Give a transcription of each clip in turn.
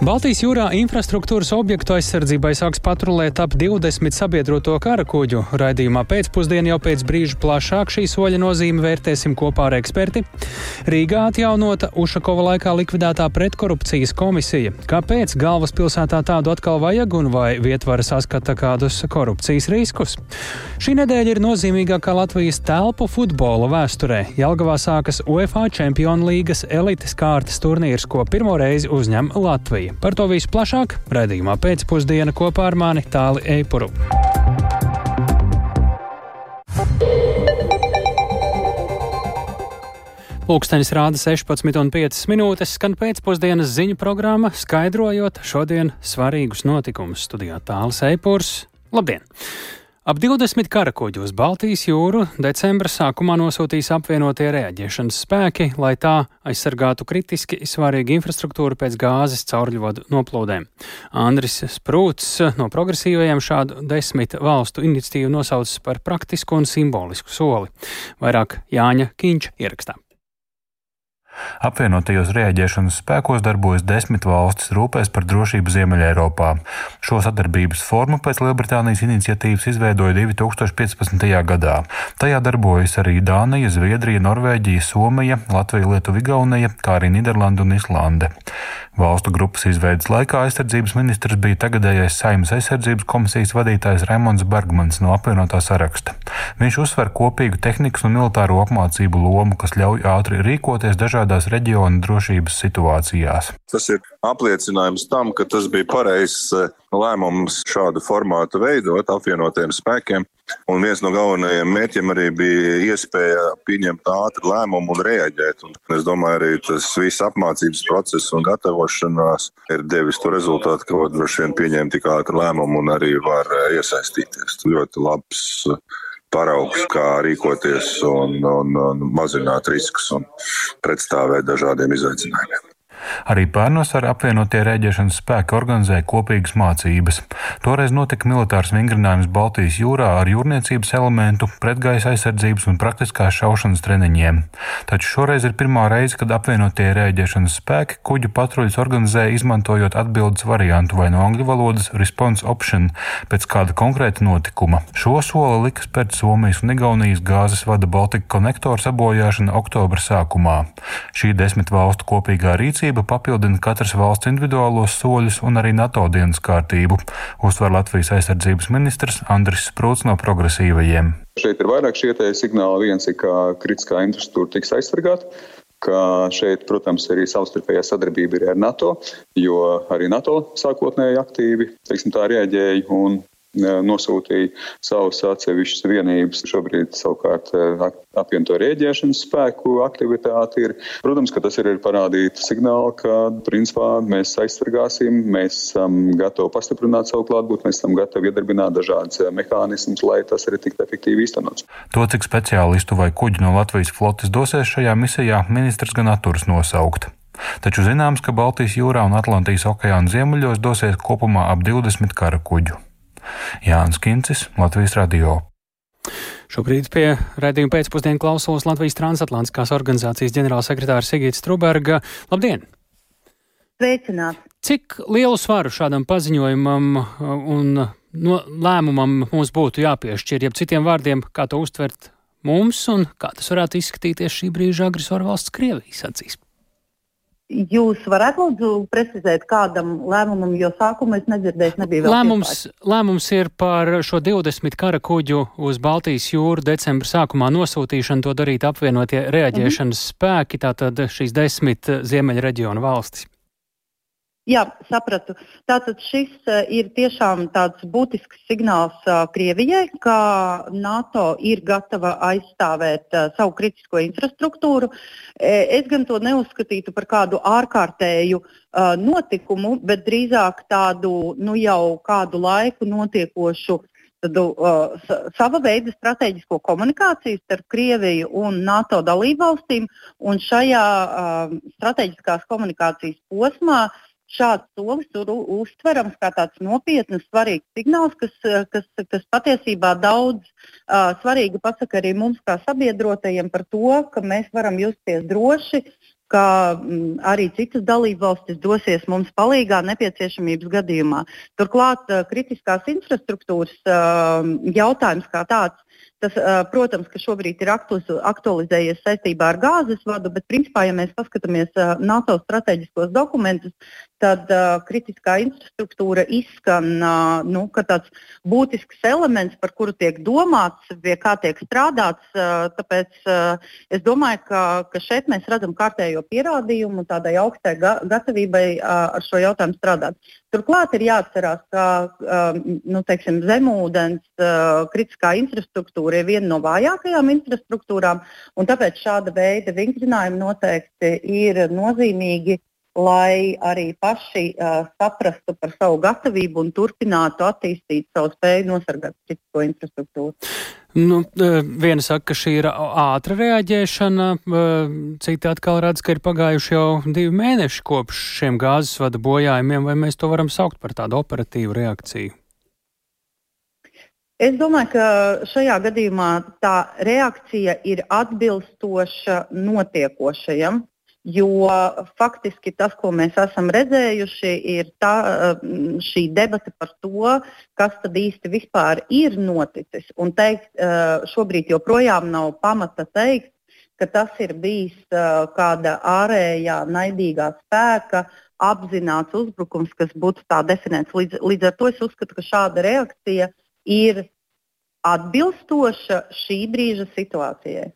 Baltijas jūrā infrastruktūras objektu aizsardzībai sāks patrulēt ap 20 sabiedroto kara kuģu. Raidījumā pēcpusdienā jau pēc brīža plašāk šī soļa nozīme vērtēsim kopā ar eksperti. Rīgā atjaunota Ušakova laikā likvidētā pretkorupcijas komisija. Kāpēc galvaspilsētā tādu atkal vajag un vai vietvara saskata kādus korupcijas riskus? Šī nedēļa ir nozīmīgākā Latvijas telpu futbola vēsturē. Jelgavā sākas UEFA Čempionu līgas elites kārtas turnīrs, ko pirmo reizi uzņem Latvija. Latviju. Par to visu plašāk raidījumā pēcpusdiena kopā ar mani Tāli Eipuru. Pūkstens rāda 16,5 minūtes, skan pēcpusdienas ziņu programma, skaidrojot šodien svarīgus notikumus. Studijā tālāk Eipurs. Labdien! Ap 20 karakuģi uz Baltijas jūru decembra sākumā nosūtīs apvienotie reaģēšanas spēki, lai tā aizsargātu kritiski svarīgu infrastruktūru pēc gāzes caurļvadu noplūdēm. Andris Sprūts no progresīvajiem šādu desmit valstu iniciatīvu nosaucis par praktisku un simbolisku soli. Vairāk Jāņa Kīņš ierakstā. Apvienotajos rēģēšanas spēkos darbojas desmit valstis rūpēs par drošību Ziemeļeiropā. Šo sadarbības formu pēc Lielbritānijas iniciatīvas izveidoja 2015. gadā. Tajā darbojas arī Dānija, Zviedrija, Norvēģija, Somija, Latvija, Lietuva, Igaunija, kā arī Niderlanda un Islande. Valstu grupas izveidas laikā aizsardzības ministrs bija tagadējais Saimnes aizsardzības komisijas vadītājs Raimons Bergmans no apvienotā saraksta. Viņš uzsver kopīgu tehnikas un militāro apmācību lomu, kas ļauj ātri rīkoties dažādās reģiona drošības situācijās. Tas ir apliecinājums tam, ka tas bija pareizs eh, lēmums šādu formātu veidot apvienotiem spēkiem. Un viens no galvenajiem mērķiem arī bija iespēja pieņemt ātru lēmumu un reaģēt. Un es domāju, arī tas viss apmācības process un gatavošanās ir devis to rezultātu, ka droši vien pieņemt tik ātru lēmumu un arī var eh, iesaistīties. Ļoti labs eh, paraugs, kā rīkoties un, un, un mazināt riskus un pretstāvēt dažādiem izaicinājumiem. Arī pērnos ar apvienotie rēģēšanas spēki organizēja kopīgas mācības. Toreiz notika militārs vingrinājums Baltijas jūrā ar jūrniecības elementu, pretgaisa aizsardzības un praktiskās šaušanas treniņiem. Taču šoreiz ir pirmā reize, kad apvienotie rēģēšanas spēki kuģu patruļus organizēja izmantojot atbildes variantu vai no angļu valodas response option pēc kāda konkrēta notikuma. Šo soli lika spērt Somijas un Igaunijas gāzes vada Baltika konektora sabojāšana oktobra sākumā. Šī desmit valstu kopīgā rīcība kārtība papildina katras valsts individuālos soļus un arī NATO dienas kārtību, uzsver Latvijas aizsardzības ministrs Andris Sprūts no progresīvajiem. Šeit ir vairāk šie signāli. Viens ir, ka kritiskā infrastruktūra tiks aizsargāta ka šeit, protams, arī savstarpējā sadarbība ir ar NATO, jo arī NATO sākotnēji aktīvi teiksim, tā reaģēja un nosūtīja savus atsevišķus vienības. Šobrīd savukārt apvienoto rēģēšanas spēku aktivitāte ir. Protams, ka tas ir parādīt signālu, ka principā mēs aizsargāsim, mēs esam gatavi pastiprināt savu klātbūtni, mēs esam gatavi iedarbināt dažādas mehānismus, lai tas arī tiktu efektīvi īstenots. To, cik speciālistu vai kuģi no Latvijas flotes dosies šajā misijā, ministrs gan atturas nosaukt. Taču zināms, ka Baltijas jūrā un Atlantijas okeāna ziemeļos dosies kopumā ap 20 kara kuģu. Jānis Kincis, Latvijas Radio. Šobrīd pie redzījuma pēcpusdienu klausos Latvijas transatlantiskās organizācijas ģenerālsekretārs Sigīts Truberga. Labdien! Sveicināt! Cik lielu svaru šādam paziņojumam un no lēmumam mums būtu jāpiešķir, jeb citiem vārdiem, kā to uztvert mums un kā tas varētu izskatīties šī brīža agresoru valsts Krievijas acīs? Jūs varētu lūdzu precizēt kādam lēmumam, jo sākumā es nedzirdēju, nebija vēl. Lēmums, lēmums ir par šo 20 kara kuģu uz Baltijas jūru decembra sākumā nosūtīšanu, to darīt apvienotie reaģēšanas mm -hmm. spēki, tātad šīs desmit ziemeļa reģionu valstis. Jā, sapratu. Tātad šis uh, ir tiešām tāds būtisks signāls uh, Krievijai, ka NATO ir gatava aizstāvēt uh, savu kritisko infrastruktūru. Es gan to neuzskatītu par kādu ārkārtēju notikumu, bet drīzāk tādu nu, jau kādu laiku notiekošu tādu uh, sava veida strateģisko komunikāciju starp Krieviju un NATO dalībvalstīm. Un šajā uh, strateģiskās komunikācijas posmā uh, šāds solis ir uztverams kā tāds nopietns, svarīgs signāls, kas, kas, kas patiesībā daudz uh, svarīgi pasaka arī mums, kā sabiedrotajiem, par to, ka mēs varam justies droši ka m, arī citas dalībvalstis dosies mums palīdzīgā nepieciešamības gadījumā. Turklāt kritiskās infrastruktūras jautājums kā tāds Tas, protams, ka šobrīd ir aktualizējies saistībā ar gāzes vadu, bet, principā, ja mēs paskatāmies NATO strateģiskos dokumentus, tad uh, kritiskā infrastruktūra izskan uh, nu, kā tāds būtisks elements, par kuru tiek domāts, pie kā tiek strādāts. Uh, tāpēc uh, es domāju, ka, ka šeit mēs redzam kārtējo pierādījumu tādai augstai ga gatavībai uh, ar šo jautājumu strādāt. Turklāt ir jāatcerās, ka uh, nu, teiksim, zemūdens uh, kritiskā infrastruktūra ir viena no vājākajām infrastruktūrām, un tāpēc šāda veida vingrinājumi noteikti ir nozīmīgi lai arī paši uh, saprastu par savu gatavību un turpinātu attīstīt savu spēju nosargāt kritisko infrastruktūru. Nu, viena saka, ka šī ir ātra reaģēšana, citi atkal redz, ka ir pagājuši jau divi mēneši kopš šiem gāzes vada bojājumiem, vai mēs to varam saukt par tādu operatīvu reakciju? Es domāju, ka šajā gadījumā tā reakcija ir atbilstoša notiekošajam. Jo faktiski tas, ko mēs esam redzējuši, ir tā, mm, šī debata par to, kas tad īsti vispār ir noticis. Un teikt, eh, šobrīd joprojām nav pamata teikt, ka tas ir bijis eh, kāda ārējā naidīgā spēka apzināts uzbrukums, kas būtu tā definēts. Līdz, līdz ar to es uzskatu, ka šāda reakcija ir atbilstoša šī brīža situācijai.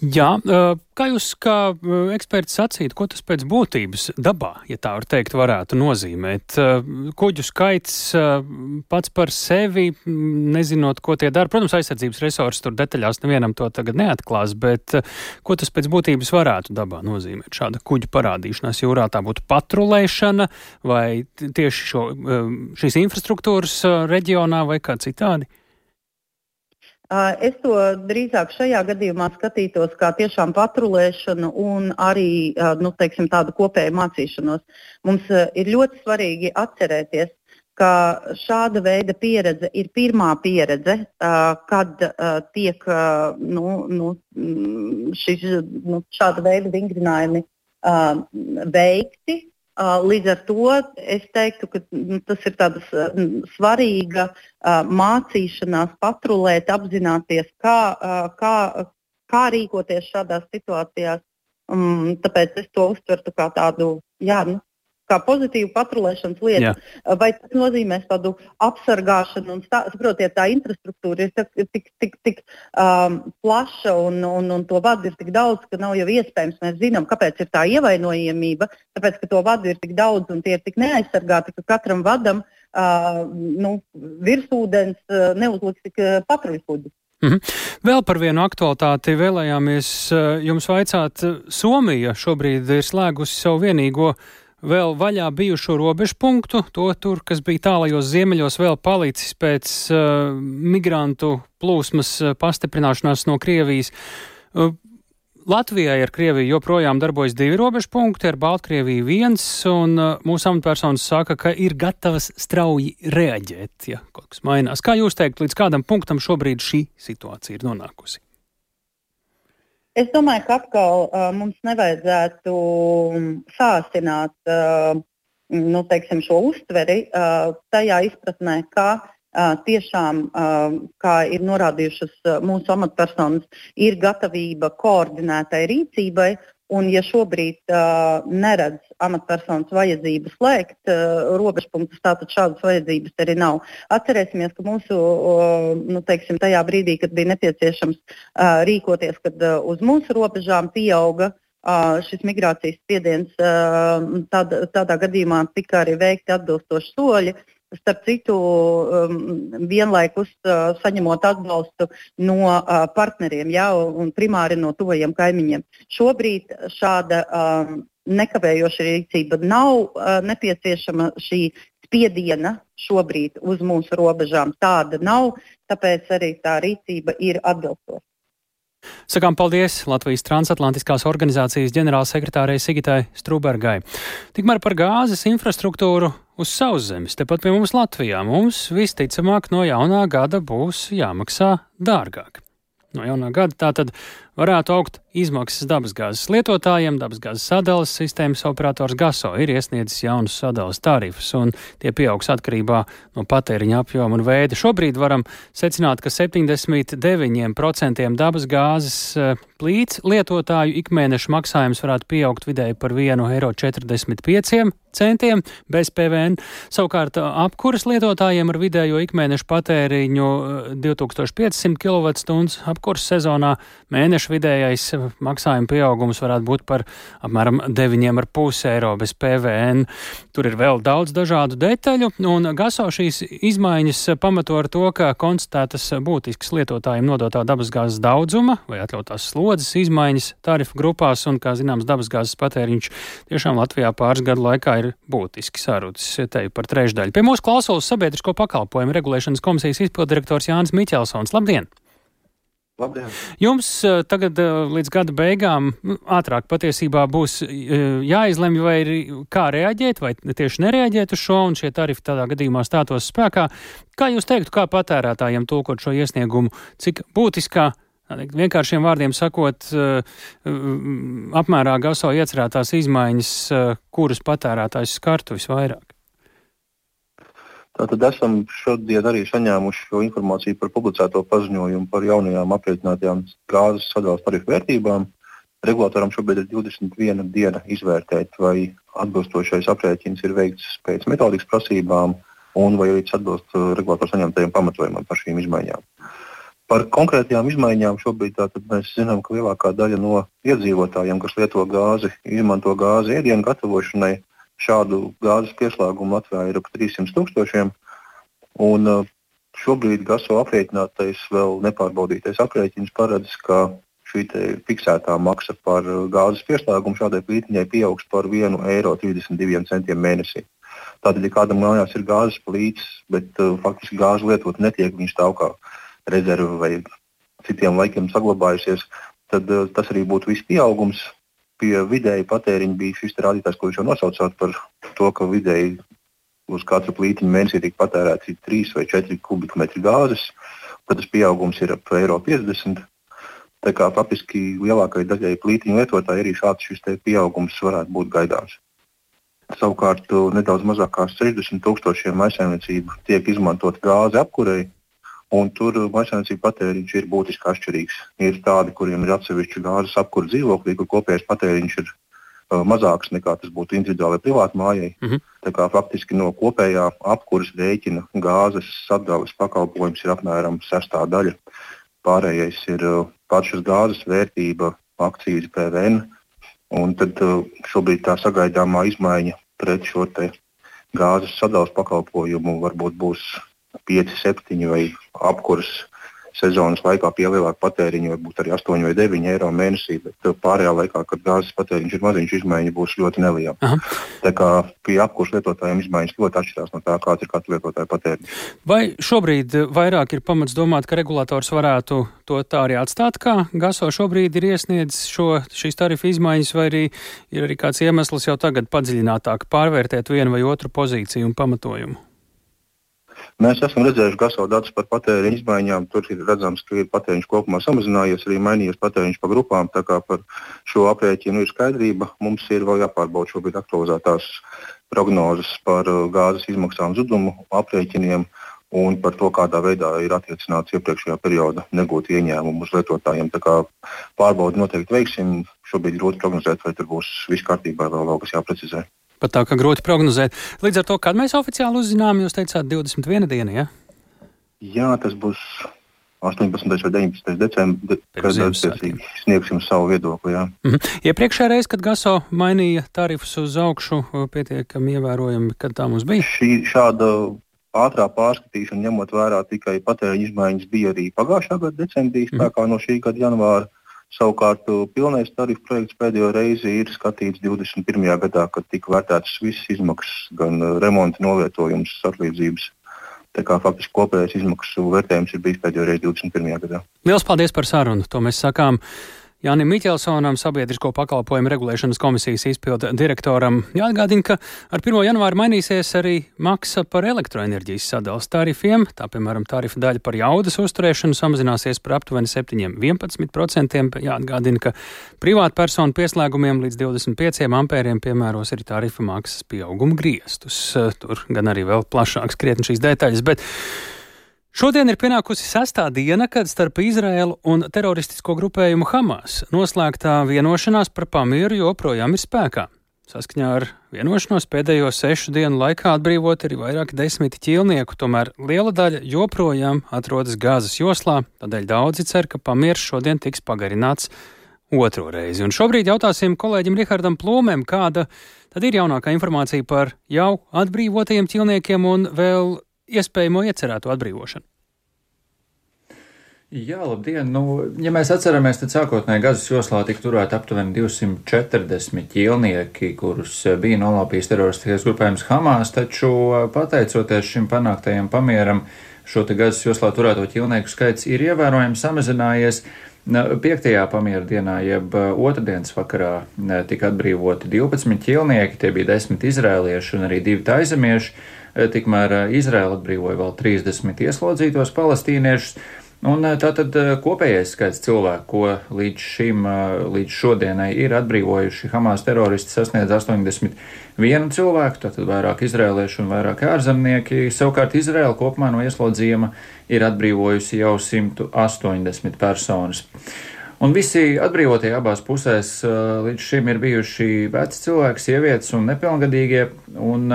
Jā, kā jūs kā eksperts sacīt, ko tas pēc būtības dabā, ja tā var teikt, varētu nozīmēt? Kuģu skaits pats par sevi, nezinot, ko tie dara. Protams, aizsardzības resursi tur detaļās nevienam to tagad neatklās, bet ko tas pēc būtības varētu dabā nozīmēt? Šāda kuģu parādīšanās jūrā tā būtu patrulēšana vai tieši šo, šīs infrastruktūras reģionā vai kā citādi? Es to drīzāk šajā gadījumā skatītos kā tiešām patrulēšanu un arī nu, teiksim, tādu kopēju mācīšanos. Mums ir ļoti svarīgi atcerēties, ka šāda veida pieredze ir pirmā pieredze, kad tiek nu, nu, šis, nu, šāda veida vingrinājumi veikti Līdz ar to es teiktu, ka tas ir tāds svarīga mācīšanās, patrulēt, apzināties, kā, kā, kā rīkoties šādās situācijās. Um, tāpēc es to uztvertu kā tādu jā, nu, kā pozitīvu patrulēšanas lietu. Jā. Vai tas nozīmēs tādu apsargāšanu un saprotiet, tā infrastruktūra ir tik, tik, tik, um, plaša un, un, un to vadu ir tik daudz, ka nav jau iespējams. Mēs zinām, kāpēc ir tā ievainojamība. Tāpēc, ka to vadu ir tik daudz un tie ir tik neaizsargāti, ka katram vadam uh, nu, virsūdens uh, neuzliks tik uh, patruļkuģis. Mm -hmm. Vēl par vienu aktualitāti vēlējāmies jums vaicāt. Somija šobrīd ir slēgusi savu vienīgo vēl vaļā bijušo robežu punktu, to tur, kas bija tālajos ziemeļos, vēl palicis pēc uh, migrantu plūsmas uh, pastiprināšanās no Krievijas. Uh, Latvijai ar Krieviju joprojām darbojas divi robežu punkti, ar Baltkrieviju viens, un uh, mūsu amatpersonas saka, ka ir gatavas strauji reaģēt, ja kaut kas mainās. Kā jūs teikt, līdz kādam punktam šobrīd šī situācija ir nonākusi? Es domāju, ka atkal uh, mums nevajadzētu sāsināt uh, nu, teiksim, šo uztveri uh, tajā izpratnē, ka uh, tiešām, uh, kā ir norādījušas uh, mūsu amatpersonas, ir gatavība koordinētai rīcībai Un, ja šobrīd uh, neredz amatpersonas vajadzību slēgt uh, robežpunktus, tātad šādas vajadzības arī nav. Atcerēsimies, ka mūsu, uh, nu, teiksim, tajā brīdī, kad bija nepieciešams uh, rīkoties, kad uh, uz mūsu robežām pieauga uh, šis migrācijas spiediens, uh, tad, tādā gadījumā tika arī veikti atbilstoši soļi. Uh, starp citu, um, vienlaikus uh, saņemot atbalstu no uh, partneriem, jā, un primāri no tuvajiem kaimiņiem. Šobrīd šāda um, nekavējoša rīcība nav uh, nepieciešama šī spiediena šobrīd uz mūsu robežām. Tāda nav, tāpēc arī tā rīcība ir atbilstoša. Sakām paldies Latvijas transatlantiskās organizācijas ģenerālsekretārei Sigitai Strūbergai. Tikmēr par gāzes infrastruktūru uz sauszemes, tepat pie mums Latvijā, mums visticamāk no jaunā gada būs jāmaksā dārgāk. No jaunā gada tātad varētu augt izmaksas dabasgāzes lietotājiem. Dabasgāzes sadales sistēmas operators GASO ir iesniedzis jaunus sadales tarifus, un tie pieaugs atkarībā no patēriņa apjoma un veida. Šobrīd varam secināt, ka 79% dabasgāzes eh, plīts lietotāju ikmēneša maksājums varētu pieaugt vidēji par 1,45 eiro centiem bez PVN. Savukārt apkuras lietotājiem ar vidējo ikmēneša patēriņu 2500 kWh apkuras sezonā mēneša vidējais maksājuma pieaugums varētu būt par apmēram 9,5 eiro bez PVN. Tur ir vēl daudz dažādu detaļu, un GASO šīs izmaiņas pamato ar to, ka konstatētas būtisks lietotājiem nodotā dabasgāzes daudzuma vai atļautās slodzes izmaiņas tarifu grupās, un, kā zināms, dabasgāzes patēriņš tiešām Latvijā pāris gadu laikā ir būtiski sarucis te par trešdaļu. Pie mūsu klausulas sabiedrisko pakalpojumu regulēšanas komisijas izpildirektors Jānis Miķelsons. Labdien! Labdien. Jums eh, tagad eh, līdz gada beigām ātrāk patiesībā būs eh, jāizlemj, vai kā reaģēt, vai tieši nereaģēt uz šo, un šie tarifi tādā gadījumā stātos spēkā. Kā jūs teiktu, kā patērētājiem tulkot šo iesniegumu, cik būtiskā Vienkāršiem vārdiem sakot, apmērā gaso iecerētās izmaiņas, kuras patērētājs skartu visvairāk. Tātad esam šodien arī saņēmuši šo informāciju par publicēto paziņojumu par jaunajām aprēķinātajām gāzes sadales tarifu vērtībām. Regulātoram šobrīd ir 21 diena izvērtēt, vai atbilstošais aprēķins ir veikts pēc metodikas prasībām un vai arī tas atbilst eh, regulātoru saņemtajiem pamatojumam par šīm izmaiņām. Par konkrētajām izmaiņām šobrīd mēs zinām, ka lielākā daļa no iedzīvotājiem, kas lieto gāzi, izmanto gāzi ēdienu gatavošanai. Šādu gāzes pieslēgumu Latvijā ir ap 300 tūkstošiem. Un, uh, šobrīd GASO aprēķinātais, vēl nepārbaudītais aprēķins paredz, ka šī fiksētā maksa par uh, gāzes pieslēgumu šādai plītiņai pieaugs par 1,32 eiro mēnesī. Tātad, ja kādam mājās ir gāzes plīts, bet uh, faktiski gāzi lietot netiek, viņš stāv kā rezerve vai citiem laikiem saglabājusies, tad uh, tas arī būtu viss pieaugums. Pie vidēji patēriņa bija šis rādītājs, ko jūs jau nosaucāt par to, ka vidēji uz katru plītiņu mēnesī tiek patērēts 3 vai 4 kubikmetri gāzes. Tad tas pieaugums ir ap 1,50 eiro. Tā kā faktiski lielākajai daļai plītiņu lietotāji arī šāds šis pieaugums varētu būt gaidāms. Savukārt nedaudz mazāk kā 60 tūkstošiem maisaimniecību tiek izmantot gāze apkurei, Un tur maisaimniecību patēriņš ir būtiski atšķirīgs. Ir tādi, kuriem ir atsevišķi gāzes apkūra dzīvoklī, kur kopējais patēriņš ir uh, mazāks nekā tas būtu individuālai privātai mājai. Mm -hmm. Tā kā faktiski no kopējā apkuras rēķina gāzes sadales pakalpojums ir apmēram sestā daļa. Pārējais ir uh, pašas gāzes vērtība, akcijas PVN. Un tad uh, šobrīd tā sagaidāmā izmaiņa pret šo gāzes sadales pakalpojumu varbūt būs 5, 7 vai apkurss sezonas laikā pie lielāka patēriņa, varbūt arī 8 vai 9 eiro mēnesī, bet pārējā laikā, kad gāzes patēriņš ir maziņš, izmaiņa būs ļoti neliela. Aha. Tā kā pie apkursu lietotājiem izmaiņas ļoti atšķirās no tā, kāds ir katra lietotāja patēriņš. Vai šobrīd vairāk ir pamats domāt, ka regulators varētu to tā arī atstāt, kā GASO šobrīd ir iesniedzis šo, šīs tarifu izmaiņas, vai arī ir arī kāds iemesls jau tagad padziļinātāk pārvērtēt vienu vai otru pozīciju un pamatojumu? Mēs esam redzējuši GASO datus par patēriņa izmaiņām. Tur ir redzams, ka ir patēriņš kopumā samazinājies, arī mainījies patēriņš pa grupām. Tā kā par šo aprēķinu ir skaidrība. Mums ir vēl jāpārbauda šobrīd aktualizētās prognozes par uh, gāzes izmaksām zudumu aprēķiniem un par to, kādā veidā ir attiecināts iepriekšējā perioda negūti ieņēmumi uz lietotājiem. Pārbaudi noteikti veiksim. Šobrīd grūti prognozēt, vai tur būs viss kārtībā, vēl kaut kas jāprecizē. Pat tā, ka grūti prognozēt. Līdz ar to, kad mēs oficiāli uzzinām, jūs teicāt 21 diena, ja? Jā, tas būs 18. vai 19. decembris, kad attiecīgi sniegsim savu viedokli. Jā. Mm -hmm. Iepriekšējā reizē, kad GASO mainīja tarifus uz augšu, pietiekami ievērojami, kad tā mums bija? Šī, šāda ātrā pārskatīšana, ņemot vērā tikai patēriņa izmaiņas, bija arī pagājušā gada decembrī, spēkā mm -hmm. no šī gada janvāra. Savukārt, pilnais tarifu projekts pēdējo reizi ir skatīts 21. gadā, kad tika vērtētas visas izmaksas, gan remonta novietojums, atlīdzības. Tā kā faktiski kopējais izmaksu vērtējums ir bijis pēdējo reizi 21. gadā. Lielas paldies par sarunu! To mēs sakām Jānim Miķelsonam, sabiedrisko pakalpojumu regulēšanas komisijas izpilda direktoram. Jāatgādina, ka ar 1. janvāru mainīsies arī maksa par elektroenerģijas sadales tarifiem. Tā, piemēram, tarifa daļa par jaudas uzturēšanu samazināsies par aptuveni 7-11%. Jāatgādina, ka privātpersonu pieslēgumiem līdz 25 ampēriem piemēros arī tarifa maksas pieauguma griestus. Tur gan arī vēl plašāks krietni šīs detaļas. Bet Šodien ir pienākusi sastā diena, kad starp Izraēlu un teroristisko grupējumu Hamas noslēgtā vienošanās par pamieru joprojām ir spēkā. Saskaņā ar vienošanos pēdējo sešu dienu laikā atbrīvot arī vairāki desmiti ķīlnieku, tomēr liela daļa joprojām atrodas Gāzes joslā, tādēļ daudzi cer, ka pamieris šodien tiks pagarināts otro reizi. Un šobrīd jautāsim kolēģim Rihardam Plūmēm, kāda tad ir jaunākā informācija par jau atbrīvotajiem ķīlniekiem un vēl iespējamo iecerēto atbrīvošanu? Jā, labdien! Nu, ja mēs atceramies, tad sākotnēji Gazas joslā tika turēti aptuveni 240 ķīlnieki, kurus bija nolaupījis teroristiskais grupējums Hamas, taču pateicoties šim panāktajam pamieram, šo te Gazas joslā turēto ķīlnieku skaits ir ievērojami samazinājies. Piektajā pamiera dienā, jeb otrdienas vakarā, tika atbrīvoti 12 ķīlnieki, tie bija 10 izrēlieši un arī 2 taizemieši. Tikmēr Izraela atbrīvoja vēl 30 ieslodzītos palestīniešus. Un tātad kopējais skaits cilvēku, ko līdz šim, līdz šodienai ir atbrīvojuši Hamas teroristi, sasniedz 81 cilvēku, tātad vairāk izrēliešu un vairāk ārzemnieki. Savukārt Izraela kopumā no ieslodzījuma ir atbrīvojusi jau 180 personas. Un visi atbrīvotie abās pusēs līdz šim ir bijuši veci cilvēki, sievietes un nepilngadīgie, un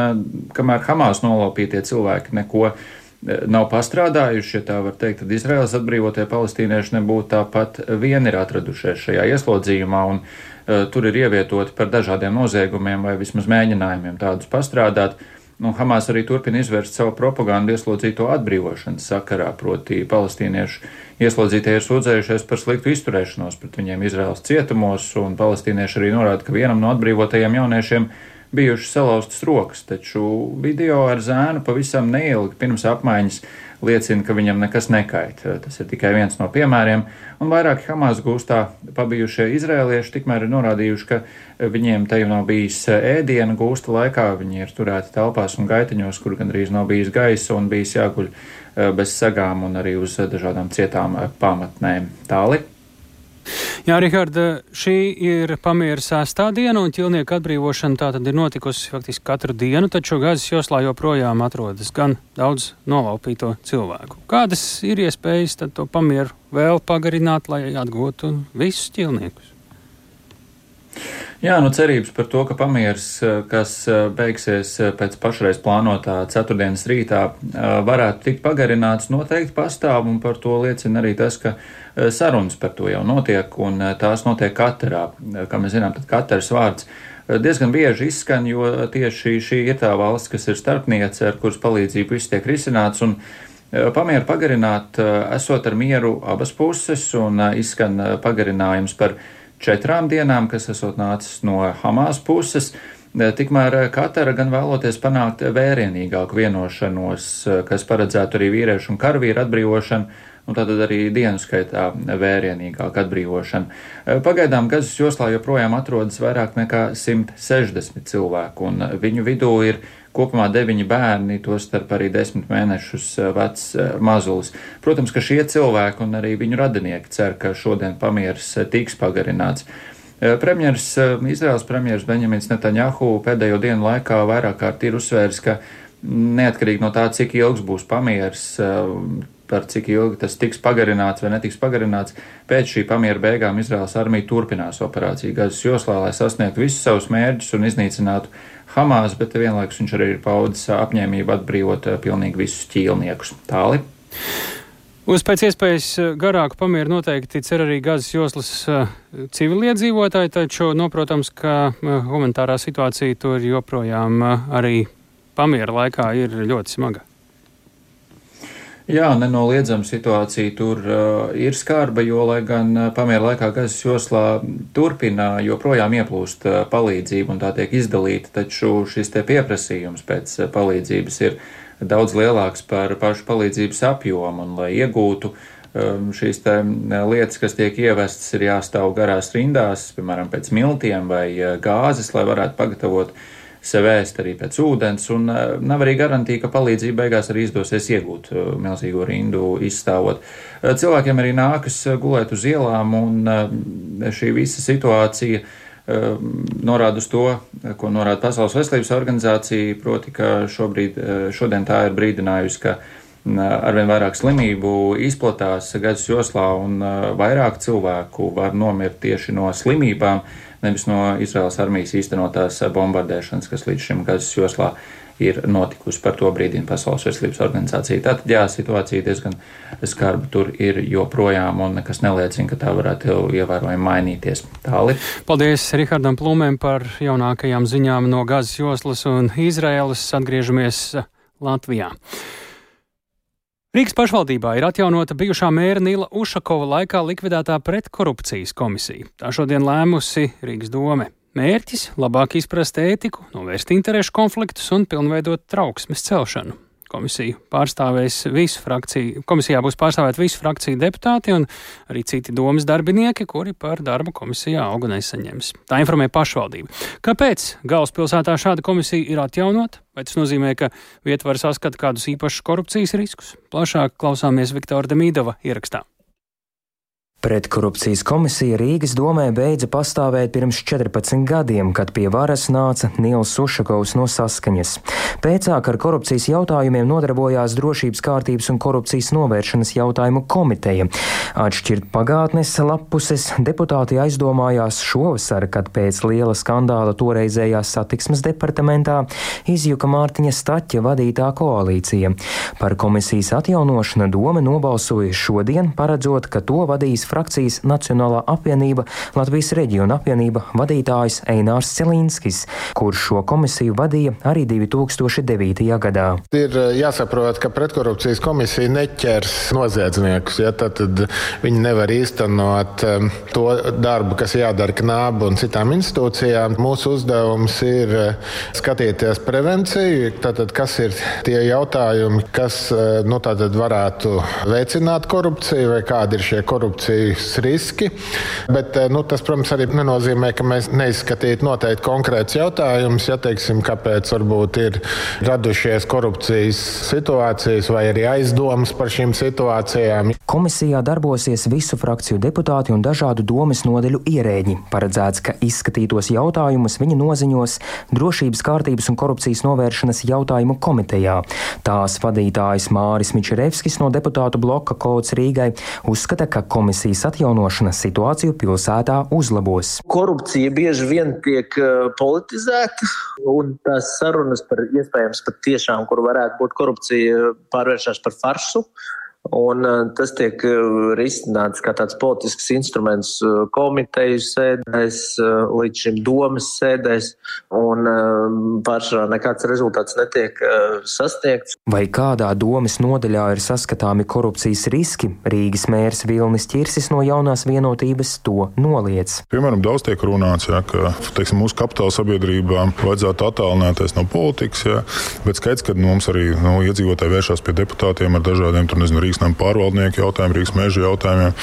kamēr Hamas nolaupītie cilvēki neko nav pastrādājuši, ja tā var teikt, tad Izraels atbrīvotie palestīnieši nebūtu tāpat vien ir atradušies šajā ieslodzījumā, un uh, tur ir ievietoti par dažādiem noziegumiem vai vismaz mēģinājumiem tādus pastrādāt. Uh, Nu, Hamas arī turpina izvērst savu propagandu ieslodzīto atbrīvošanas sakarā, proti palestīniešu ieslodzītie ir sūdzējušies par sliktu izturēšanos pret viņiem Izraels cietumos, un palestīnieši arī norāda, ka vienam no atbrīvotajiem jauniešiem bijušas salauztas rokas, taču video ar zēnu pavisam neilgi pirms apmaiņas liecina, ka viņam nekas nekait. Tas ir tikai viens no piemēriem, un vairāki Hamas gūstā pabijušie izrēlieši tikmēr ir norādījuši, ka viņiem te jau nav bijis ēdiena gūsta laikā, viņi ir turēti telpās un gaitiņos, kur gandrīz nav bijis gaisa un bijis jāguļ eh, bez sagām un arī uz dažādām cietām eh, pamatnēm. Tālāk. Jā, Riharda, šī ir pamiera sestā diena, un ķilnieku atbrīvošana tā tad ir notikusi faktiski katru dienu, taču Gazas joslā joprojām atrodas gan daudz nolaupīto cilvēku. Kādas ir iespējas tad to pamieru vēl pagarināt, lai atgūtu visus ķilniekus? Jā, nu cerības par to, ka pamieris, kas beigsies pēc pašreiz plānotā ceturtdienas rītā, varētu tikt pagarināts, noteikti pastāv, un par to liecina arī tas, ka sarunas par to jau notiek, un tās notiek katrā. Kā mēs zinām, tad katrs vārds diezgan bieži izskan, jo tieši šī ir tā valsts, kas ir starpniece, ar kuras palīdzību viss tiek risināts, pamieru pagarināt, esot ar mieru abas puses, un izskan pagarinājums par četrām dienām, kas esot nācis no Hamas puses. Tikmēr Katara gan vēloties panākt vērienīgāku vienošanos, kas paredzētu arī vīriešu un karavīru atbrīvošanu, un tad arī dienu skaitā vērienīgāku atbrīvošanu. Pagaidām Gazas joslā joprojām atrodas vairāk nekā 160 cilvēku, un viņu vidū ir Kopumā deviņi bērni, tostarp arī desmit mēnešus eh, vecs eh, mazulis. Protams, ka šie cilvēki un arī viņu radinieki cer, ka šodien pamieris eh, tiks pagarināts. Premjers, Izraels premjers Benjamins Netanjahu pēdējo dienu laikā vairāk kārt ir uzsvērs, ka neatkarīgi no tā, cik ilgs būs pamieris, par cik ilgi tas tiks pagarināts vai netiks pagarināts, pēc šī pamiera beigām Izraels armija turpinās operāciju Gazas joslā, lai sasniegtu visus savus mērķus un iznīcinātu Hamas, bet vienlaikus viņš arī ir paudis apņēmību atbrīvot eh, pilnīgi visus ķīlniekus. Tāli. Uz pēc iespējas eh, garāku pamieru noteikti cer arī Gazas joslas uh, civiliedzīvotāji, taču, nu, protams, ka humanitārā situācija tur joprojām arī pamiera laikā ir ļoti smaga. Jā, nenoliedzama situācija tur uh, ir skarba, jo, lai gan uh, pamiera laikā Gazas joslā turpina joprojām ieplūst uh, palīdzību un tā tiek izdalīta, taču šis te pieprasījums pēc uh, palīdzības ir daudz lielāks par pašu palīdzības apjomu un, lai iegūtu šīs lietas, kas tiek ievestas, ir jāstāv garās rindās, piemēram, pēc miltiem vai gāzes, lai varētu pagatavot sev ēst arī pēc ūdens, un nav arī garantija, ka palīdzība beigās arī izdosies iegūt milzīgo rindu izstāvot. Cilvēkiem arī nākas gulēt uz ielām, un šī visa situācija norāda uz to, ko norāda Pasaules veselības organizācija, proti, ka šobrīd, šodien tā ir brīdinājusi, ka arvien vairāk slimību izplatās Gazas joslā un vairāk cilvēku var nomirt tieši no slimībām, nevis no Izraels armijas īstenotās bombardēšanas, kas līdz šim Gazas joslā ir notikusi par to brīdinu Pasaules veselības organizācija. Tātad, jā, situācija diezgan skarba tur ir joprojām un nekas neliecina, ka tā varētu ievērojami mainīties. Tāli. Paldies Rihardam Plūmēm par jaunākajām ziņām no Gazas joslas un Izraēlas. Atgriežamies Latvijā. Rīgas pašvaldībā ir atjaunota bijušā mēra Nila Ušakova laikā likvidētā pretkorupcijas komisija. Tā šodien lēmusi Rīgas dome. Mērķis - labāk izprast ētiku, novērst interešu konfliktus un pilnveidot trauksmes celšanu. Komisiju pārstāvēs visu frakciju, komisijā būs pārstāvēt visu frakciju deputāti un arī citi domas darbinieki, kuri par darbu komisijā algu nesaņems. Tā informē pašvaldība. Kāpēc galvaspilsētā šāda komisija ir atjaunota? Vai tas nozīmē, ka vieta var saskatīt kādus īpašus korupcijas riskus? Plašāk klausāmies Viktora Demīdova ierakstā. Pretkorupcijas komisija Rīgas domē beidza pastāvēt pirms 14 gadiem, kad pie varas nāca Nils Ušakovs no saskaņas. Pēcāk ar korupcijas jautājumiem nodarbojās Drošības kārtības un korupcijas novēršanas jautājumu komiteja. Atšķirt pagātnes lapuses deputāti aizdomājās šovasar, kad pēc liela skandāla toreizējā satiksmes departamentā izjuka Mārtiņa Staķa vadītā koalīcija. Par komisijas atjaunošanu doma nobalsoja šodien, paredzot, ka to vadīs frakcijas Nacionālā apvienība Latvijas reģiona apvienība vadītājs Einārs Celīnskis, kurš šo komisiju vadīja arī 2009. gadā. Ir eh, jāsaprot, ka pretkorupcijas komisija neķers noziedzniekus. Ja, tad, tad viņi nevar īstenot um, to darbu, kas jādara knābu un citām institūcijām. Mūsu uzdevums ir eh, skatīties prevenciju, tātad, kas ir tie jautājumi, kas eh, nu, varētu veicināt korupciju vai kādi ir šie korupcijas korupcijas riski. Bet, eh, nu, tas, protams, arī nenozīmē, ka mēs neizskatītu noteikti konkrēts jautājums, ja teiksim, kāpēc varbūt ir radušies korupcijas situācijas vai arī aizdomas par šīm situācijām. Komisijā darbosies visu frakciju deputāti un dažādu domas nodeļu ierēģi. Paredzēts, ka izskatītos jautājumus viņi noziņos Drošības kārtības un korupcijas novēršanas jautājumu komitejā. Tās vadītājs Māris Mičerevskis no deputātu bloka Kods Rīgai uzskata, ka komisija policijas atjaunošana situāciju pilsētā uzlabos. Korupcija bieži vien tiek eh, politizēta, un tās sarunas par iespējams pat tiešām, kur varētu būt korupcija, pārvēršas par farsu. Un uh, tas tiek uh, risināts kā tāds politisks instruments uh, komiteju sēdēs, līdz šim domas sēdēs, un pārsvarā nekāds rezultāts netiek sasniegts. Vai kādā domas nodaļā ir saskatāmi korupcijas riski? Rīgas mērs Vilnis Čirsis no jaunās vienotības to noliec. Piemēram, daudz tiek runāts, ja, ka teiksim, mūsu kapitāla sabiedrībām vajadzētu attālināties no politikas, ja, bet skaidrs, ka mums arī nu, iedzīvotāji vēršas pie deputātiem ar dažādiem tur, nezinu, Rīgas nama pārvaldnieku jautājumiem, Rīgas meža jautājumiem.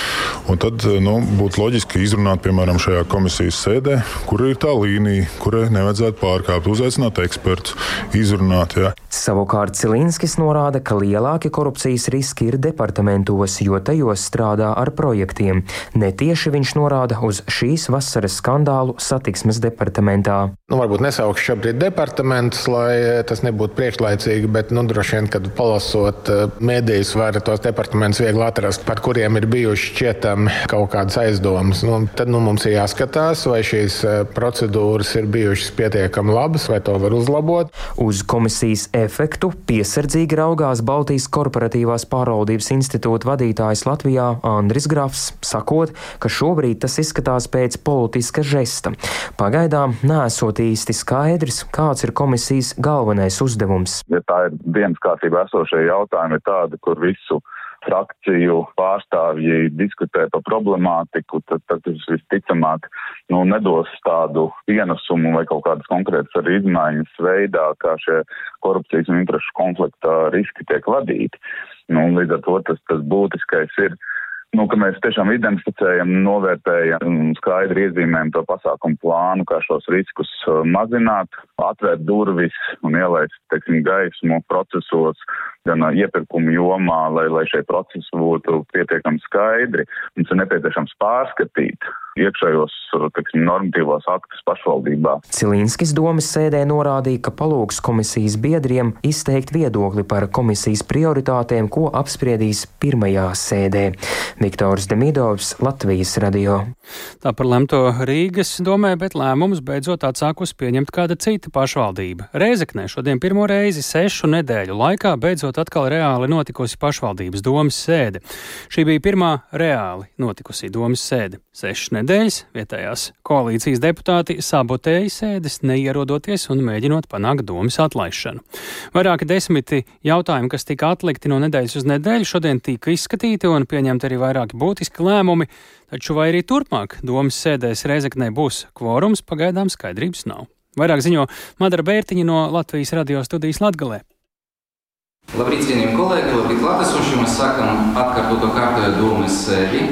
Un tad nu, būtu loģiski izrunāt, piemēram, šajā komisijas sēdē, kur ir tā līnija, kurai nevajadzētu pārkāpt, uzaicināt ekspertus, izrunāt. Ja. Savukārt Cilinskis norāda, ka lielākie korupcijas riski ir departamentos, jo tajos strādā ar projektiem. Netieši viņš norāda uz šīs vasaras skandālu satiksmes departamentā. Nu, varbūt nesaukšu šobrīd departamentus, lai tas nebūtu priekšlaicīgi, bet nu, droši vien, kad palasot eh, mēdījus, var tos šos departamentus viegli atrast, par kuriem ir bijuši šķietami kaut kādas aizdomas. Nu, tad nu, mums ir jāskatās, vai šīs e, procedūras ir bijušas pietiekami labas, vai to var uzlabot. Uz komisijas efektu piesardzīgi raugās Baltijas korporatīvās pārvaldības institūta vadītājs Latvijā Andris Grafs, sakot, ka šobrīd tas izskatās pēc politiska žesta. Pagaidām nesot īsti skaidrs, kāds ir komisijas galvenais uzdevums. Ja tā ir dienas kārtībā esošie jautājumi, ir tādi, kur visu frakciju pārstāvji diskutē par problemātiku, tad, tad tas visticamāk nu, nedos tādu pienesumu vai kaut kādas konkrētas arī izmaiņas veidā, kā šie korupcijas un interešu konflikta riski tiek vadīti. Nu, līdz ar to tas, tas būtiskais ir nu, ka mēs tiešām identificējam, novērtējam un skaidri iezīmējam to pasākumu plānu, kā šos riskus uh, mazināt, atvērt durvis un ielaist, teiksim, gaismu procesos, gan iepirkumu jomā, lai, lai šie procesi būtu pietiekami skaidri. Mums ir nepieciešams pārskatīt iekšējos teksim, normatīvos aktus pašvaldībā. Cilīnskis domas sēdē norādīja, ka palūgs komisijas biedriem izteikt viedokli par komisijas prioritātēm, ko apspriedīs pirmajā sēdē. Viktors Demidovs, Latvijas radio. Tā par lemto Rīgas domē, bet lēmumus beidzot atsākus pieņemt kāda cita pašvaldība. Reizeknē šodien pirmo reizi sešu nedēļu laikā beidzot atkal reāli notikusi pašvaldības domas sēde. Šī bija pirmā reāli notikusi domas sēde. Sešas nedēļas vietējās koalīcijas deputāti sabotēja sēdes, neierodoties un mēģinot panākt domas atlaišanu. Vairāki desmiti jautājumi, kas tika atlikti no nedēļas uz nedēļu, šodien tika izskatīti un pieņemti arī vairāki būtiski lēmumi, taču vai arī turpmāk domas sēdēs Reizeknē būs kvorums, pagaidām skaidrības nav. Vairāk ziņo Madara Bērtiņa no Latvijas radio studijas Latgalē. Labrīt, cienījamie kolēģi, labrīt, klātesošie. Mēs sākam atkārtoto kārtojo domas sēdi.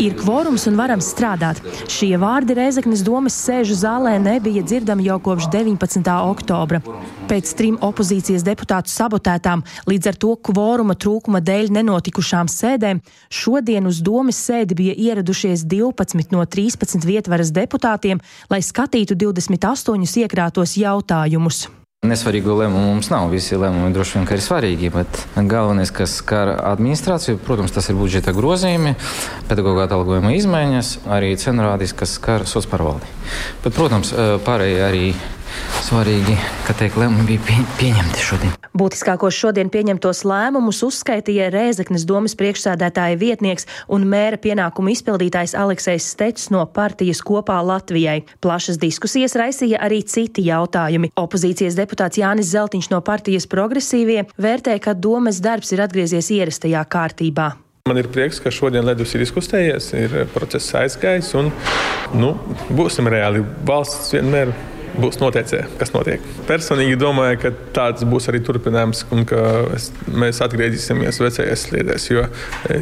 Ir kvorums un varam strādāt. Šie vārdi Reizeknas domas sēžu zālē nebija dzirdami jau kopš 19. oktobra. Pēc trim opozīcijas deputātu sabotētām, līdz ar to kvoruma trūkuma dēļ nenotikušām sēdēm, šodien uz domas sēdi bija ieradušies 12 no 13 vietvaras deputātiem, lai skatītu 28 iekrātos jautājumus. Nesvarīgu lēmumu mums nav. Visi lēmumi droši vien ir svarīgi, bet galvenais, kas skar administrāciju, protams, tas ir budžeta grozījumi, pedagoģa atalgojuma izmaiņas, arī cenu rādīs, kas skar sociālo pārvaldi. Bet, protams, pārējie arī svarīgi, ka tiek lēmumi bija pie, pieņemti šodien. Būtiskākos šodien pieņemtos lēmumus uzskaitīja Rēzeknes domas priekšsēdētāja vietnieks un mēra pienākumu izpildītājs Aleksējs Stečs no partijas kopā Latvijai. Plašas diskusijas raisīja arī citi jautājumi. Opozīcijas deputāts Jānis Zeltiņš no partijas progresīvie vērtē, ka domas darbs ir atgriezies ierastajā kārtībā. Man ir prieks, ka šodien ledus ir izkustējies, ir process aizgājis un nu, būsim reāli. Valsts vienmēr būs noteicē, kas notiek. Personīgi domāju, ka tāds būs arī turpinājums, un ka es, mēs atgriezīsimies vecajās sliedēs, jo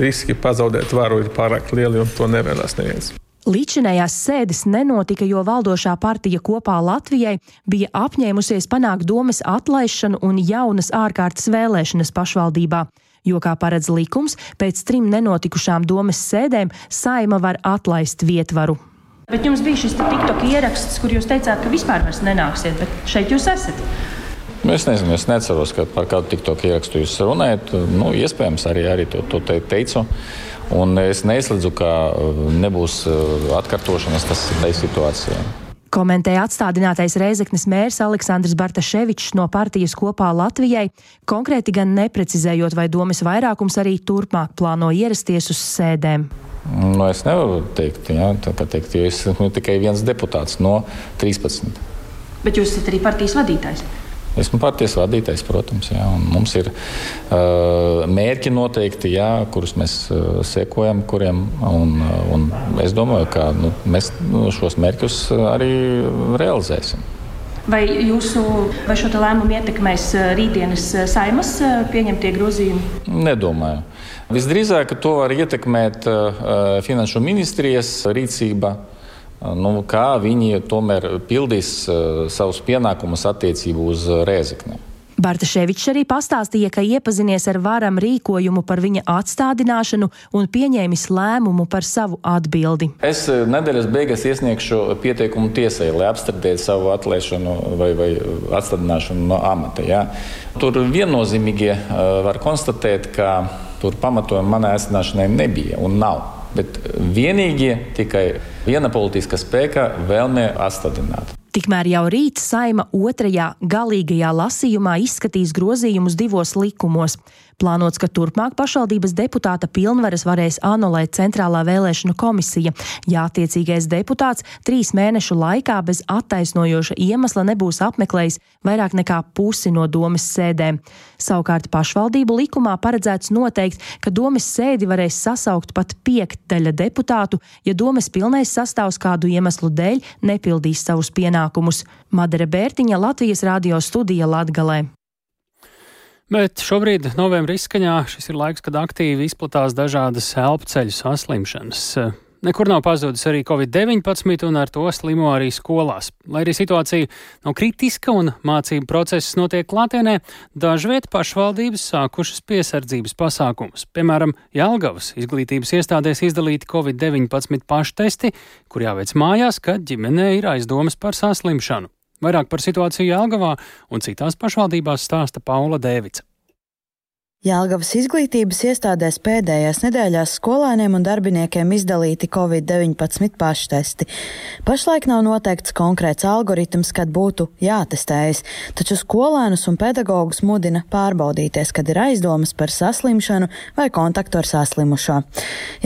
riski pazaudēt varu ir pārāk lieli, un to nevēlas neviens. Līdzinējās sēdes nenotika, jo valdošā partija kopā Latvijai bija apņēmusies panākt domas atlaišanu un jaunas ārkārtas vēlēšanas pašvaldībā. Jo, kā paredz likums, pēc trim nenotikušām domas sēdēm saima var atlaist vietvaru. Bet jums bija šis TikTok ieraksts, kur jūs teicāt, ka vispār nenāksiet, bet šeit jūs esat. Es nezinu, es neceros, ka par kādu TikTok ierakstu jūs runājat. Nu, iespējams, arī, arī to, to te teicu. Un es neizslēdzu, ka uh, nebūs uh, atkārtošanas tas situācijā. Komentēja atstādinātais Reizeknas mērs Aleksandrs Bartaševičs no partijas kopā Latvijai, konkrēti gan neprecizējot, vai domas vairākums arī turpmāk plāno ierasties uz sēdēm. Nu, es nevaru teikt, ja, teikt jo es esmu tikai viens deputāts no 13. Bet jūs esat arī partijas vadītājs. Esmu partijas vadītājs, protams. Jā, mums ir uh, mērķi noteikti, jā, kurus mēs uh, sekojam, kuriem. Un, un es domāju, ka nu, mēs šos mērķus arī realizēsim. Vai jūsu vai šo lēmumu ietekmēs rītdienas saimas pieņemtie grozījumi? Nedomāju. Visdrīzāk to var ietekmēt uh, finanšu ministrijas rīcība. Uh, nu, kā viņi tomēr pildīs savus pienākumus attiecībā uz Rēzekni. Bartaševičs arī pastāstīja, ka iepazinies ar varam rīkojumu par viņa atstādināšanu un pieņēmis lēmumu par savu atbildi. Es nedēļas beigās iesniegšu pieteikumu tiesai, lai apstrīdētu savu atlaišanu vai, vai atstādināšanu no amata. Ja. Tur viennozīmīgi var konstatēt, ka Tur pamatojuma manai aicināšanai nebija un nav. Bet vienīgi tikai viena politiska spēka vēlme atstādināt. Tikmēr jau rīt saima otrajā galīgajā lasījumā izskatīs grozījumus divos likumos. Plānots, ka turpmāk pašvaldības deputāta pilnvaras varēs anulēt Centrālā vēlēšanu komisija, ja attiecīgais deputāts trīs mēnešu laikā bez attaisnojoša iemesla nebūs apmeklējis vairāk nekā pusi no domas sēdēm. Savukārt pašvaldību likumā paredzēts noteikt, ka domas sēdi varēs sasaukt pat piektdaļa deputātu, ja domas pilnais sastāvs kādu iemeslu dēļ nepildīs savus pienākumus. Madara Bērtiņa Latvijas radio studija Latgalē. Bet šobrīd, novembrī izskaņā, šis ir laiks, kad aktīvi izplatās dažādas elpceļu saslimšanas. Nekur nav pazudis arī Covid-19, un ar to slimo arī skolās. Lai arī situācija nav kritiska un mācību process notiek klātienē, dažviet pašvaldības sākušas piesardzības pasākumus. Piemēram, Jālgavas izglītības iestādēs izdalīti Covid-19 paštesti, kur jāveic mājās, kad ģimenē ir aizdomas par saslimšanu. Vairāk par situāciju Jālgavā un citās pašvaldībās stāsta Paula Dēvica. Jālgavas izglītības iestādēs pēdējās nedēļās skolēniem un darbiniekiem izdalīti Covid-19 paštesti. Pašlaik nav noteikts konkrēts algoritms, kad būtu jātestējas, taču skolēnus un pedagogus mudina pārbaudīties, kad ir aizdomas par saslimšanu vai kontaktu ar saslimušo.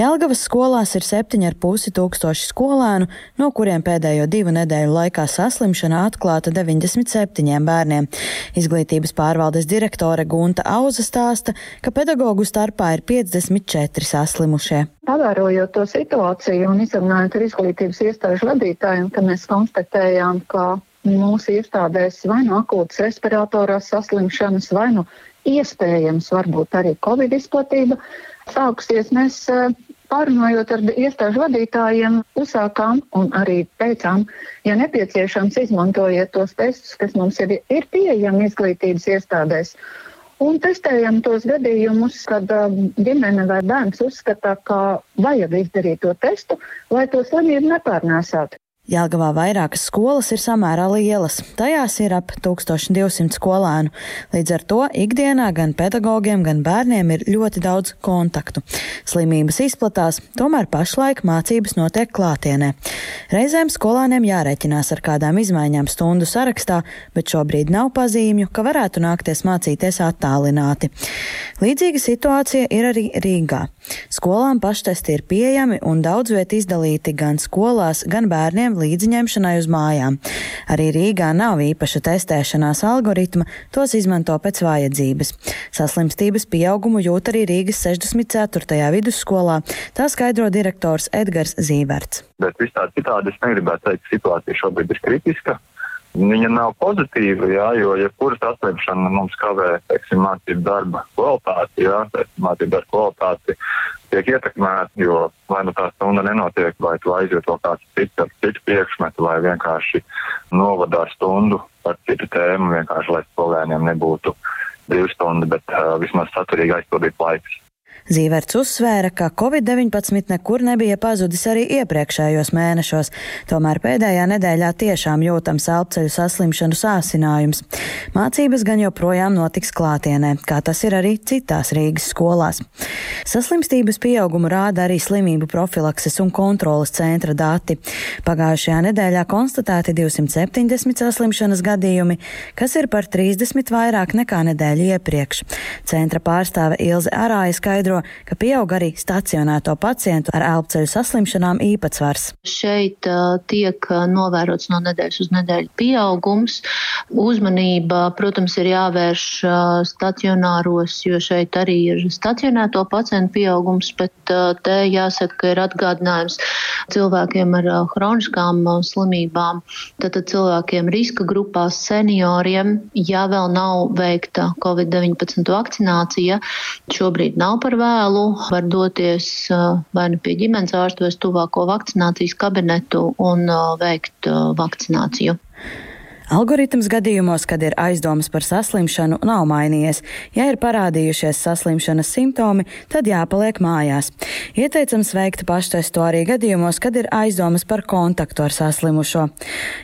Jālgavas skolās ir 7,5 tūkstoši skolēnu, no kuriem pēdējo divu nedēļu laikā saslimšana atklāta 97 bērniem. Izglītības pārvaldes direktore Gunta Auza stāsta, stāsta, ka pedagoģu starpā ir 54 saslimušie. Pavērojot to situāciju un izrunājot ar izglītības iestāžu vadītājiem, ka mēs konstatējām, ka mūsu iestādēs vai no akūtas respiratorās saslimšanas, vai no iespējams varbūt arī covid izplatība sākusies, mēs eh, pārunājot ar iestāžu vadītājiem, uzsākām un arī teicām, ja nepieciešams, izmantojiet tos testus, kas mums ir, ir pieejami izglītības iestādēs. Un testējam tos gadījumus, kad um, ģimene vai bērns uzskata, ka vajag izdarīt to testu, lai to slimību nepārnēsātu. Jelgavā vairākas skolas ir samērā lielas. Tajās ir ap 1200 skolēnu. Līdz ar to ikdienā gan pedagogiem, gan bērniem ir ļoti daudz kontaktu. Slimības izplatās, tomēr pašlaik mācības notiek klātienē. Reizēm skolēniem jārēķinās ar kādām izmaiņām stundu sarakstā, bet šobrīd nav pazīmju, ka varētu nākties mācīties attālināti. Līdzīga situācija ir arī Rīgā. Skolām paštesti ir pieejami un daudz viet izdalīti gan skolās, gan bērniem līdziņemšanai uz mājām. Arī Rīgā nav īpaša testēšanās algoritma, tos izmanto pēc vajadzības. Saslimstības pieaugumu jūt arī Rīgas 64. vidusskolā, tā skaidro direktors Edgars Zīverts. Bet visā citādi es negribētu teikt, ka situācija šobrīd ir kritiska. Viņa nav pozitīva, jā, jo jebkura ja saslimšana mums kavē teiksim, mācību darba kvalitāti, jā, teiksim, mācību darba kvalitāti tiek ietekmēta, jo vai nu tā stunda nenotiek, vai tu aizjūt vēl kāds cits ar citu priekšmetu, vai vienkārši novadā stundu par citu tēmu, vienkārši lai skolēniem nebūtu brīvstunda, bet uh, vismaz saturīgi aizpildīt laiks. Zīverts uzsvēra, ka Covid-19 nekur nebija pazudis arī iepriekšējos mēnešos, tomēr pēdējā nedēļā tiešām jūtams elpceļu saslimšanu sāsinājums. Mācības gan joprojām notiks klātienē, kā tas ir arī citās Rīgas skolās. Saslimstības pieaugumu rāda arī slimību profilakses un kontrolas centra dati. Pagājušajā nedēļā konstatēti 270 saslimšanas gadījumi, kas ir par 30 vairāk nekā nedēļu iepriekš. Centra pārstāve Ilze Arāja skaidro, skaidro, ka pieaug arī stacionēto pacientu ar elpceļu saslimšanām īpatsvars. Šeit uh, tiek novērots no nedēļas uz nedēļu pieaugums. Uzmanība, protams, ir jāvērš uh, stacionāros, jo šeit arī ir stacionēto pacientu pieaugums, bet uh, te jāsaka, ka ir atgādinājums cilvēkiem ar hroniskām slimībām, tātad cilvēkiem riska grupās, senioriem, ja vēl nav veikta Covid-19 vakcinācija, šobrīd nav par vēlu, var doties vai nu pie ģimenes ārsta vai tuvāko vakcinācijas kabinetu un veikt vakcināciju. Algoritms gadījumos, kad ir aizdomas par saslimšanu, nav mainījies. Ja ir parādījušies saslimšanas simptomi, tad jāpaliek mājās. Ieteicams veikt paštestu arī gadījumos, kad ir aizdomas par kontaktu ar saslimušo.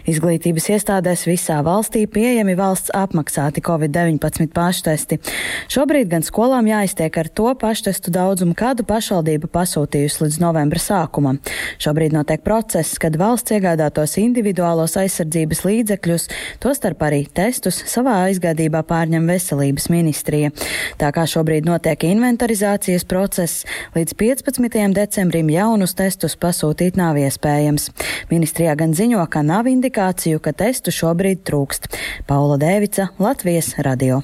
Izglītības iestādēs visā valstī pieejami valsts apmaksāti Covid-19 paštesti. Šobrīd gan skolām jāiztiek ar to paštestu daudzumu, kādu pašvaldība pasūtījusi līdz novembra sākumam. Šobrīd notiek process, kad valsts iegādātos individuālos aizsardzības līdzekļus Tostarp arī testus savā aizgādībā pārņem veselības ministrija. Tā kā šobrīd notiek inventarizācijas process, līdz 15. decembrim jaunus testus pasūtīt nav iespējams. Ministrijā gan ziņo, ka nav indikāciju, ka testu šobrīd trūkst. Paula Dēvica, Latvijas radio.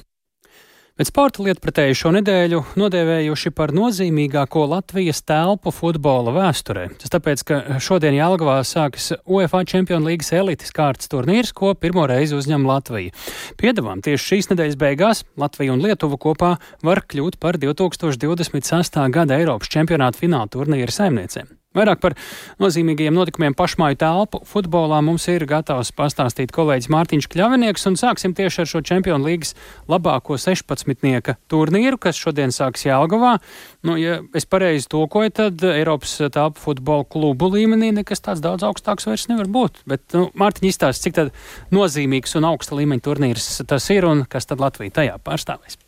Bet sporta lietpratēji šo nedēļu nodēvējuši par nozīmīgāko Latvijas telpu futbola vēsturē. Tas tāpēc, ka šodien Jālgavā sākas UEFA Champions League elites kārtas turnīrs, ko pirmo reizi uzņem Latvija. Piedevām tieši šīs nedēļas beigās Latvija un Lietuva kopā var kļūt par 2026. gada Eiropas čempionāta fināla turnīra saimniecēm. Vairāk par nozīmīgajiem notikumiem pašmāju telpu futbolā mums ir gatavs pastāstīt kolēģis Mārtiņš Kļavinieks, un sāksim tieši ar šo Čempionu līgas labāko 16. turnīru, kas šodien sāks Jālgavā. Nu, ja es pareizi tulkoju, tad Eiropas telpu futbola klubu līmenī nekas tāds daudz augstāks vairs nevar būt. Bet, nu, Mārtiņ, izstāst, cik tad nozīmīgs un augsta līmeņa turnīrs tas ir un kas tad Latvija tajā pārstāvēs.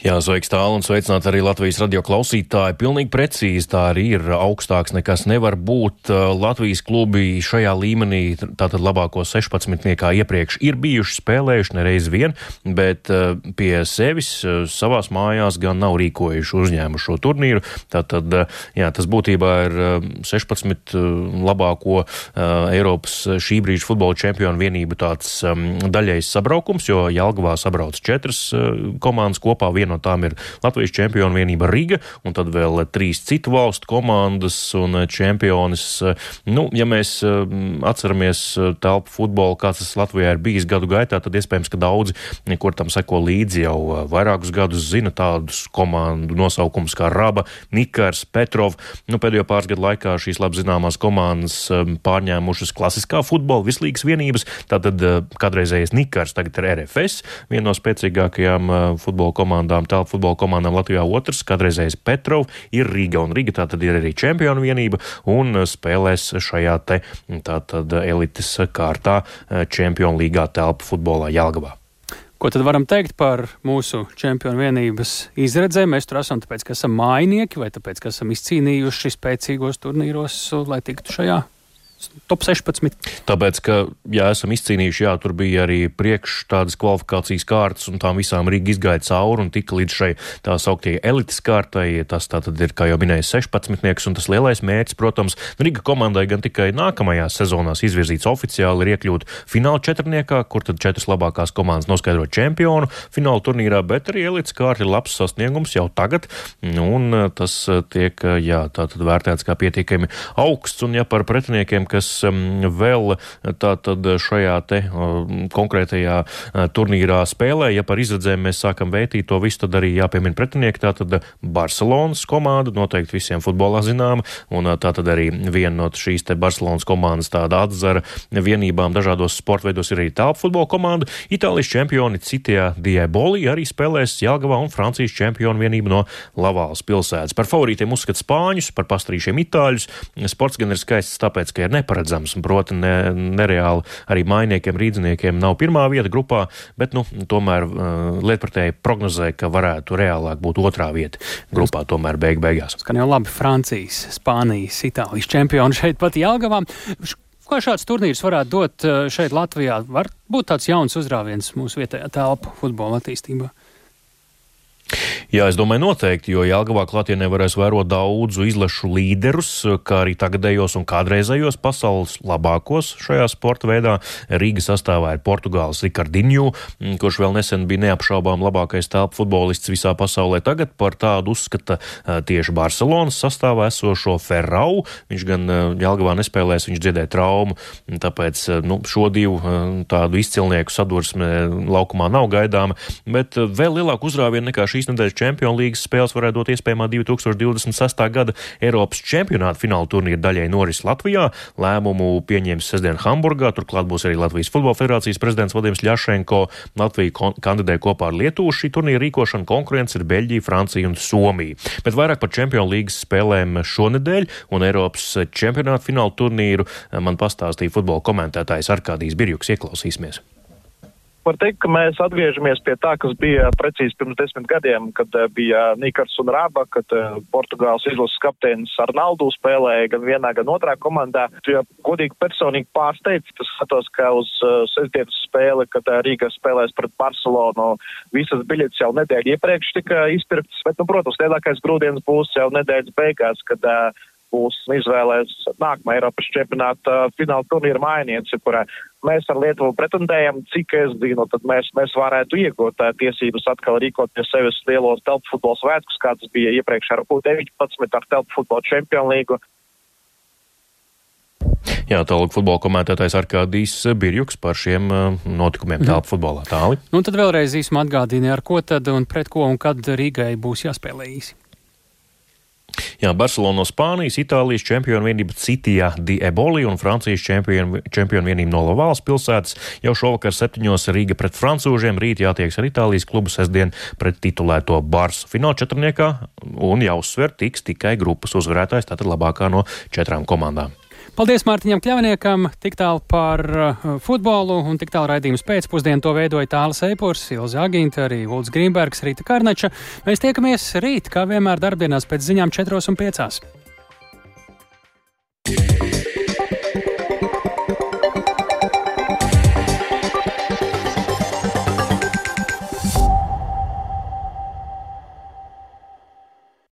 Jā, sveiks tālu un sveicināt arī Latvijas radio klausītāji. Pilnīgi precīzi tā arī ir augstāks nekas nevar būt. Latvijas klubi šajā līmenī, tātad labāko 16. kā iepriekš, ir bijuši spēlējuši nereiz vien, bet pie sevis savās mājās gan nav rīkojuši uzņēmuši šo turnīru. Tātad, jā, tas būtībā ir 16 labāko Eiropas šī brīža futbola čempionu vienību tāds daļais sabraukums, jo Jelgavā sabrauc četras komandas kopā. Viena no tām ir Latvijas čempionu vienība Riga, un tad vēl trīs citu valstu komandas un čempionis. Nu, ja mēs mm, atceramies telpu futbolu, kāds tas Latvijā ir bijis gadu gaitā, tad iespējams, ka daudzi, kur tam seko līdzi jau vairākus gadus, zina tādus komandu nosaukumus kā Raba, Nikars, Petrov. Nu, pēdējo pāris gadu laikā šīs labi zināmās komandas pārņēmušas klasiskā futbola vislīgas vienības. Tātad kādreizējais Nikars tagad ir RFS, viena no spēcīgākajām futbola komandām divām tālu futbola komandām Latvijā. Otrs, kādreizējais Petrov, ir Riga, un Riga tā tad ir arī čempionu vienība un spēlēs šajā te tātad elites kārtā čempionu līgā telpu futbolā Jelgavā. Ko tad varam teikt par mūsu čempionu vienības izredzēm? Mēs tur esam tāpēc, ka esam mājnieki vai tāpēc, ka esam izcīnījuši spēcīgos turnīros, lai tiktu šajā top 16. Tāpēc, ka, ja esam izcīnījuši, jā, tur bija arī priekš tādas kvalifikācijas kārtas, un tām visām Rīga izgāja cauri un tika līdz šai tā sauktie elites kārtai. Tas tātad ir, kā jau minēju, 16. un tas lielais mērķis, protams, Rīga komandai gan tikai nākamajās sezonās izvirzīts oficiāli ir iekļūt fināla četrniekā, kur tad četras labākās komandas noskaidro čempionu fināla turnīrā, bet arī elites kārta ir labs sasniegums jau tagad, un tas tiek, jā, tātad vērtēts kā pietiekami augsts, un ja par pretiniekiem, kas um, vēl tātad šajā te um, konkrētajā uh, turnīrā spēlē. Ja par izredzēm mēs sākam vētīt to visu, tad arī jāpiemina pretinieki. Tātad Barcelonas komanda, noteikti visiem futbolā zināma, un uh, tātad arī viena no šīs te Barcelonas komandas tāda atzara vienībām dažādos sporta veidos ir arī tālpu futbola komanda. Itālijas čempioni Citijā Dieboli arī spēlēs Jelgavā un Francijas čempionu vienību no Lavāls pilsētas. Par favorītiem uzskata spāņus, par pastrīšiem itāļus. Sports gan ir skaists tāpēc, ka ir neparedzams. Proti, ne, nereāli arī mainiekiem, rīdziniekiem nav pirmā vieta grupā, bet nu, tomēr uh, lietpratēji prognozē, ka varētu reālāk būt otrā vieta grupā, tomēr beig beigās. Skan jau labi Francijas, Spānijas, Itālijas čempioni šeit pat Jālgavā. Ko šāds turnīrs varētu dot uh, šeit Latvijā? Var būt tāds jauns uzrāviens mūsu vietējā telpu futbola attīstībā. Jā, es domāju, noteikti, jo Jālgavā klātienē varēs vērot daudzu izlašu līderus, kā arī tagadējos un kādreizējos pasaules labākos šajā sporta veidā. Rīgas sastāvā ir Portugāles Rikardinju, kurš vēl nesen bija neapšaubām labākais telpu futbolists visā pasaulē. Tagad par tādu uzskata tieši Barcelonas sastāvā esošo Ferrau. Viņš gan Jālgavā nespēlēs, viņš dziedē traumu, tāpēc nu, šo divu tādu izcilnieku sadursme laukumā nav gaidāma, bet vēl lielāku uzrāvienu nekā šīs nedēļas Čempionu līgas spēles varētu dot iespējamā 2026. gada Eiropas čempionāta fināla turnīra daļai noris Latvijā. Lēmumu pieņems sestdien Hamburgā, turklāt būs arī Latvijas Futbola federācijas prezidents Vladimirs Ļašenko. Latvija kandidē kopā ar Lietuvu šī turnīra rīkošanu konkurence ir Beļģija, Francija un Somija. Bet vairāk par Čempionu līgas spēlēm šonedēļ un Eiropas čempionāta fināla turnīru man pastāstīja futbola komentētājs Arkādijs Birjuks. Ieklausīsimies! Var teikt, ka mēs atgriežamies pie tā, kas bija precīzi pirms desmit gadiem, kad eh, bija Nikars un Rāba, kad eh, Portugāles izlases kapteinis Arnaldu spēlēja gan vienā, gan otrā komandā. Ja godīgi personīgi pārsteidz, tas skatos, ka uz uh, sestdienas spēli, kad Rīga spēlēs pret Barcelonu, visas biļetes jau nedēļu iepriekš tika izpirktas, bet, nu, protams, lielākais grūdienis būs jau nedēļas beigās, kad būs izvēlēs nākamā Eiropas čempionāta fināla turnīra mainieci, kurai mēs ar Lietuvu pretendējam, cik es zinu, tad mēs, mēs varētu iegūt tiesības atkal rīkoties sevis lielos telpu futbola svētkus, kā tas bija iepriekš ar U19 ar telpu futbola čempionu līgu. Jā, tālāk futbola komentētājs Arkādijs Birjuks par šiem notikumiem tālāk mhm. futbolā. Tāli. Nu, tad vēlreiz īsumā atgādini, ar ko tad un pret ko un kad Rīgai būs jāspēlē īsi. Jā, Barcelona no Spānijas, Itālijas čempionu vienība Citijā di Eboli un Francijas čempionu, čempionu vienība no Lavāls pilsētas. Jau šovakar septiņos Rīga pret francūžiem, rīt jātieks ar Itālijas klubu sestdien pret titulēto Barsu. Fināla četrniekā un jāuzsver tiks tikai grupas uzvarētājs, tātad labākā no četrām komandām. Paldies Mārtiņam Kļavniekam, tik tālu par uh, futbolu un tik tālu raidījums pēcpusdienu to veidoja Tāls Eipurs, Ilza Aginta, arī Ulds Grīmbergs, Rīta Karnača. Mēs tiekamies rīt, kā vienmēr darbdienās pēc ziņām 4 un 5. Yeah.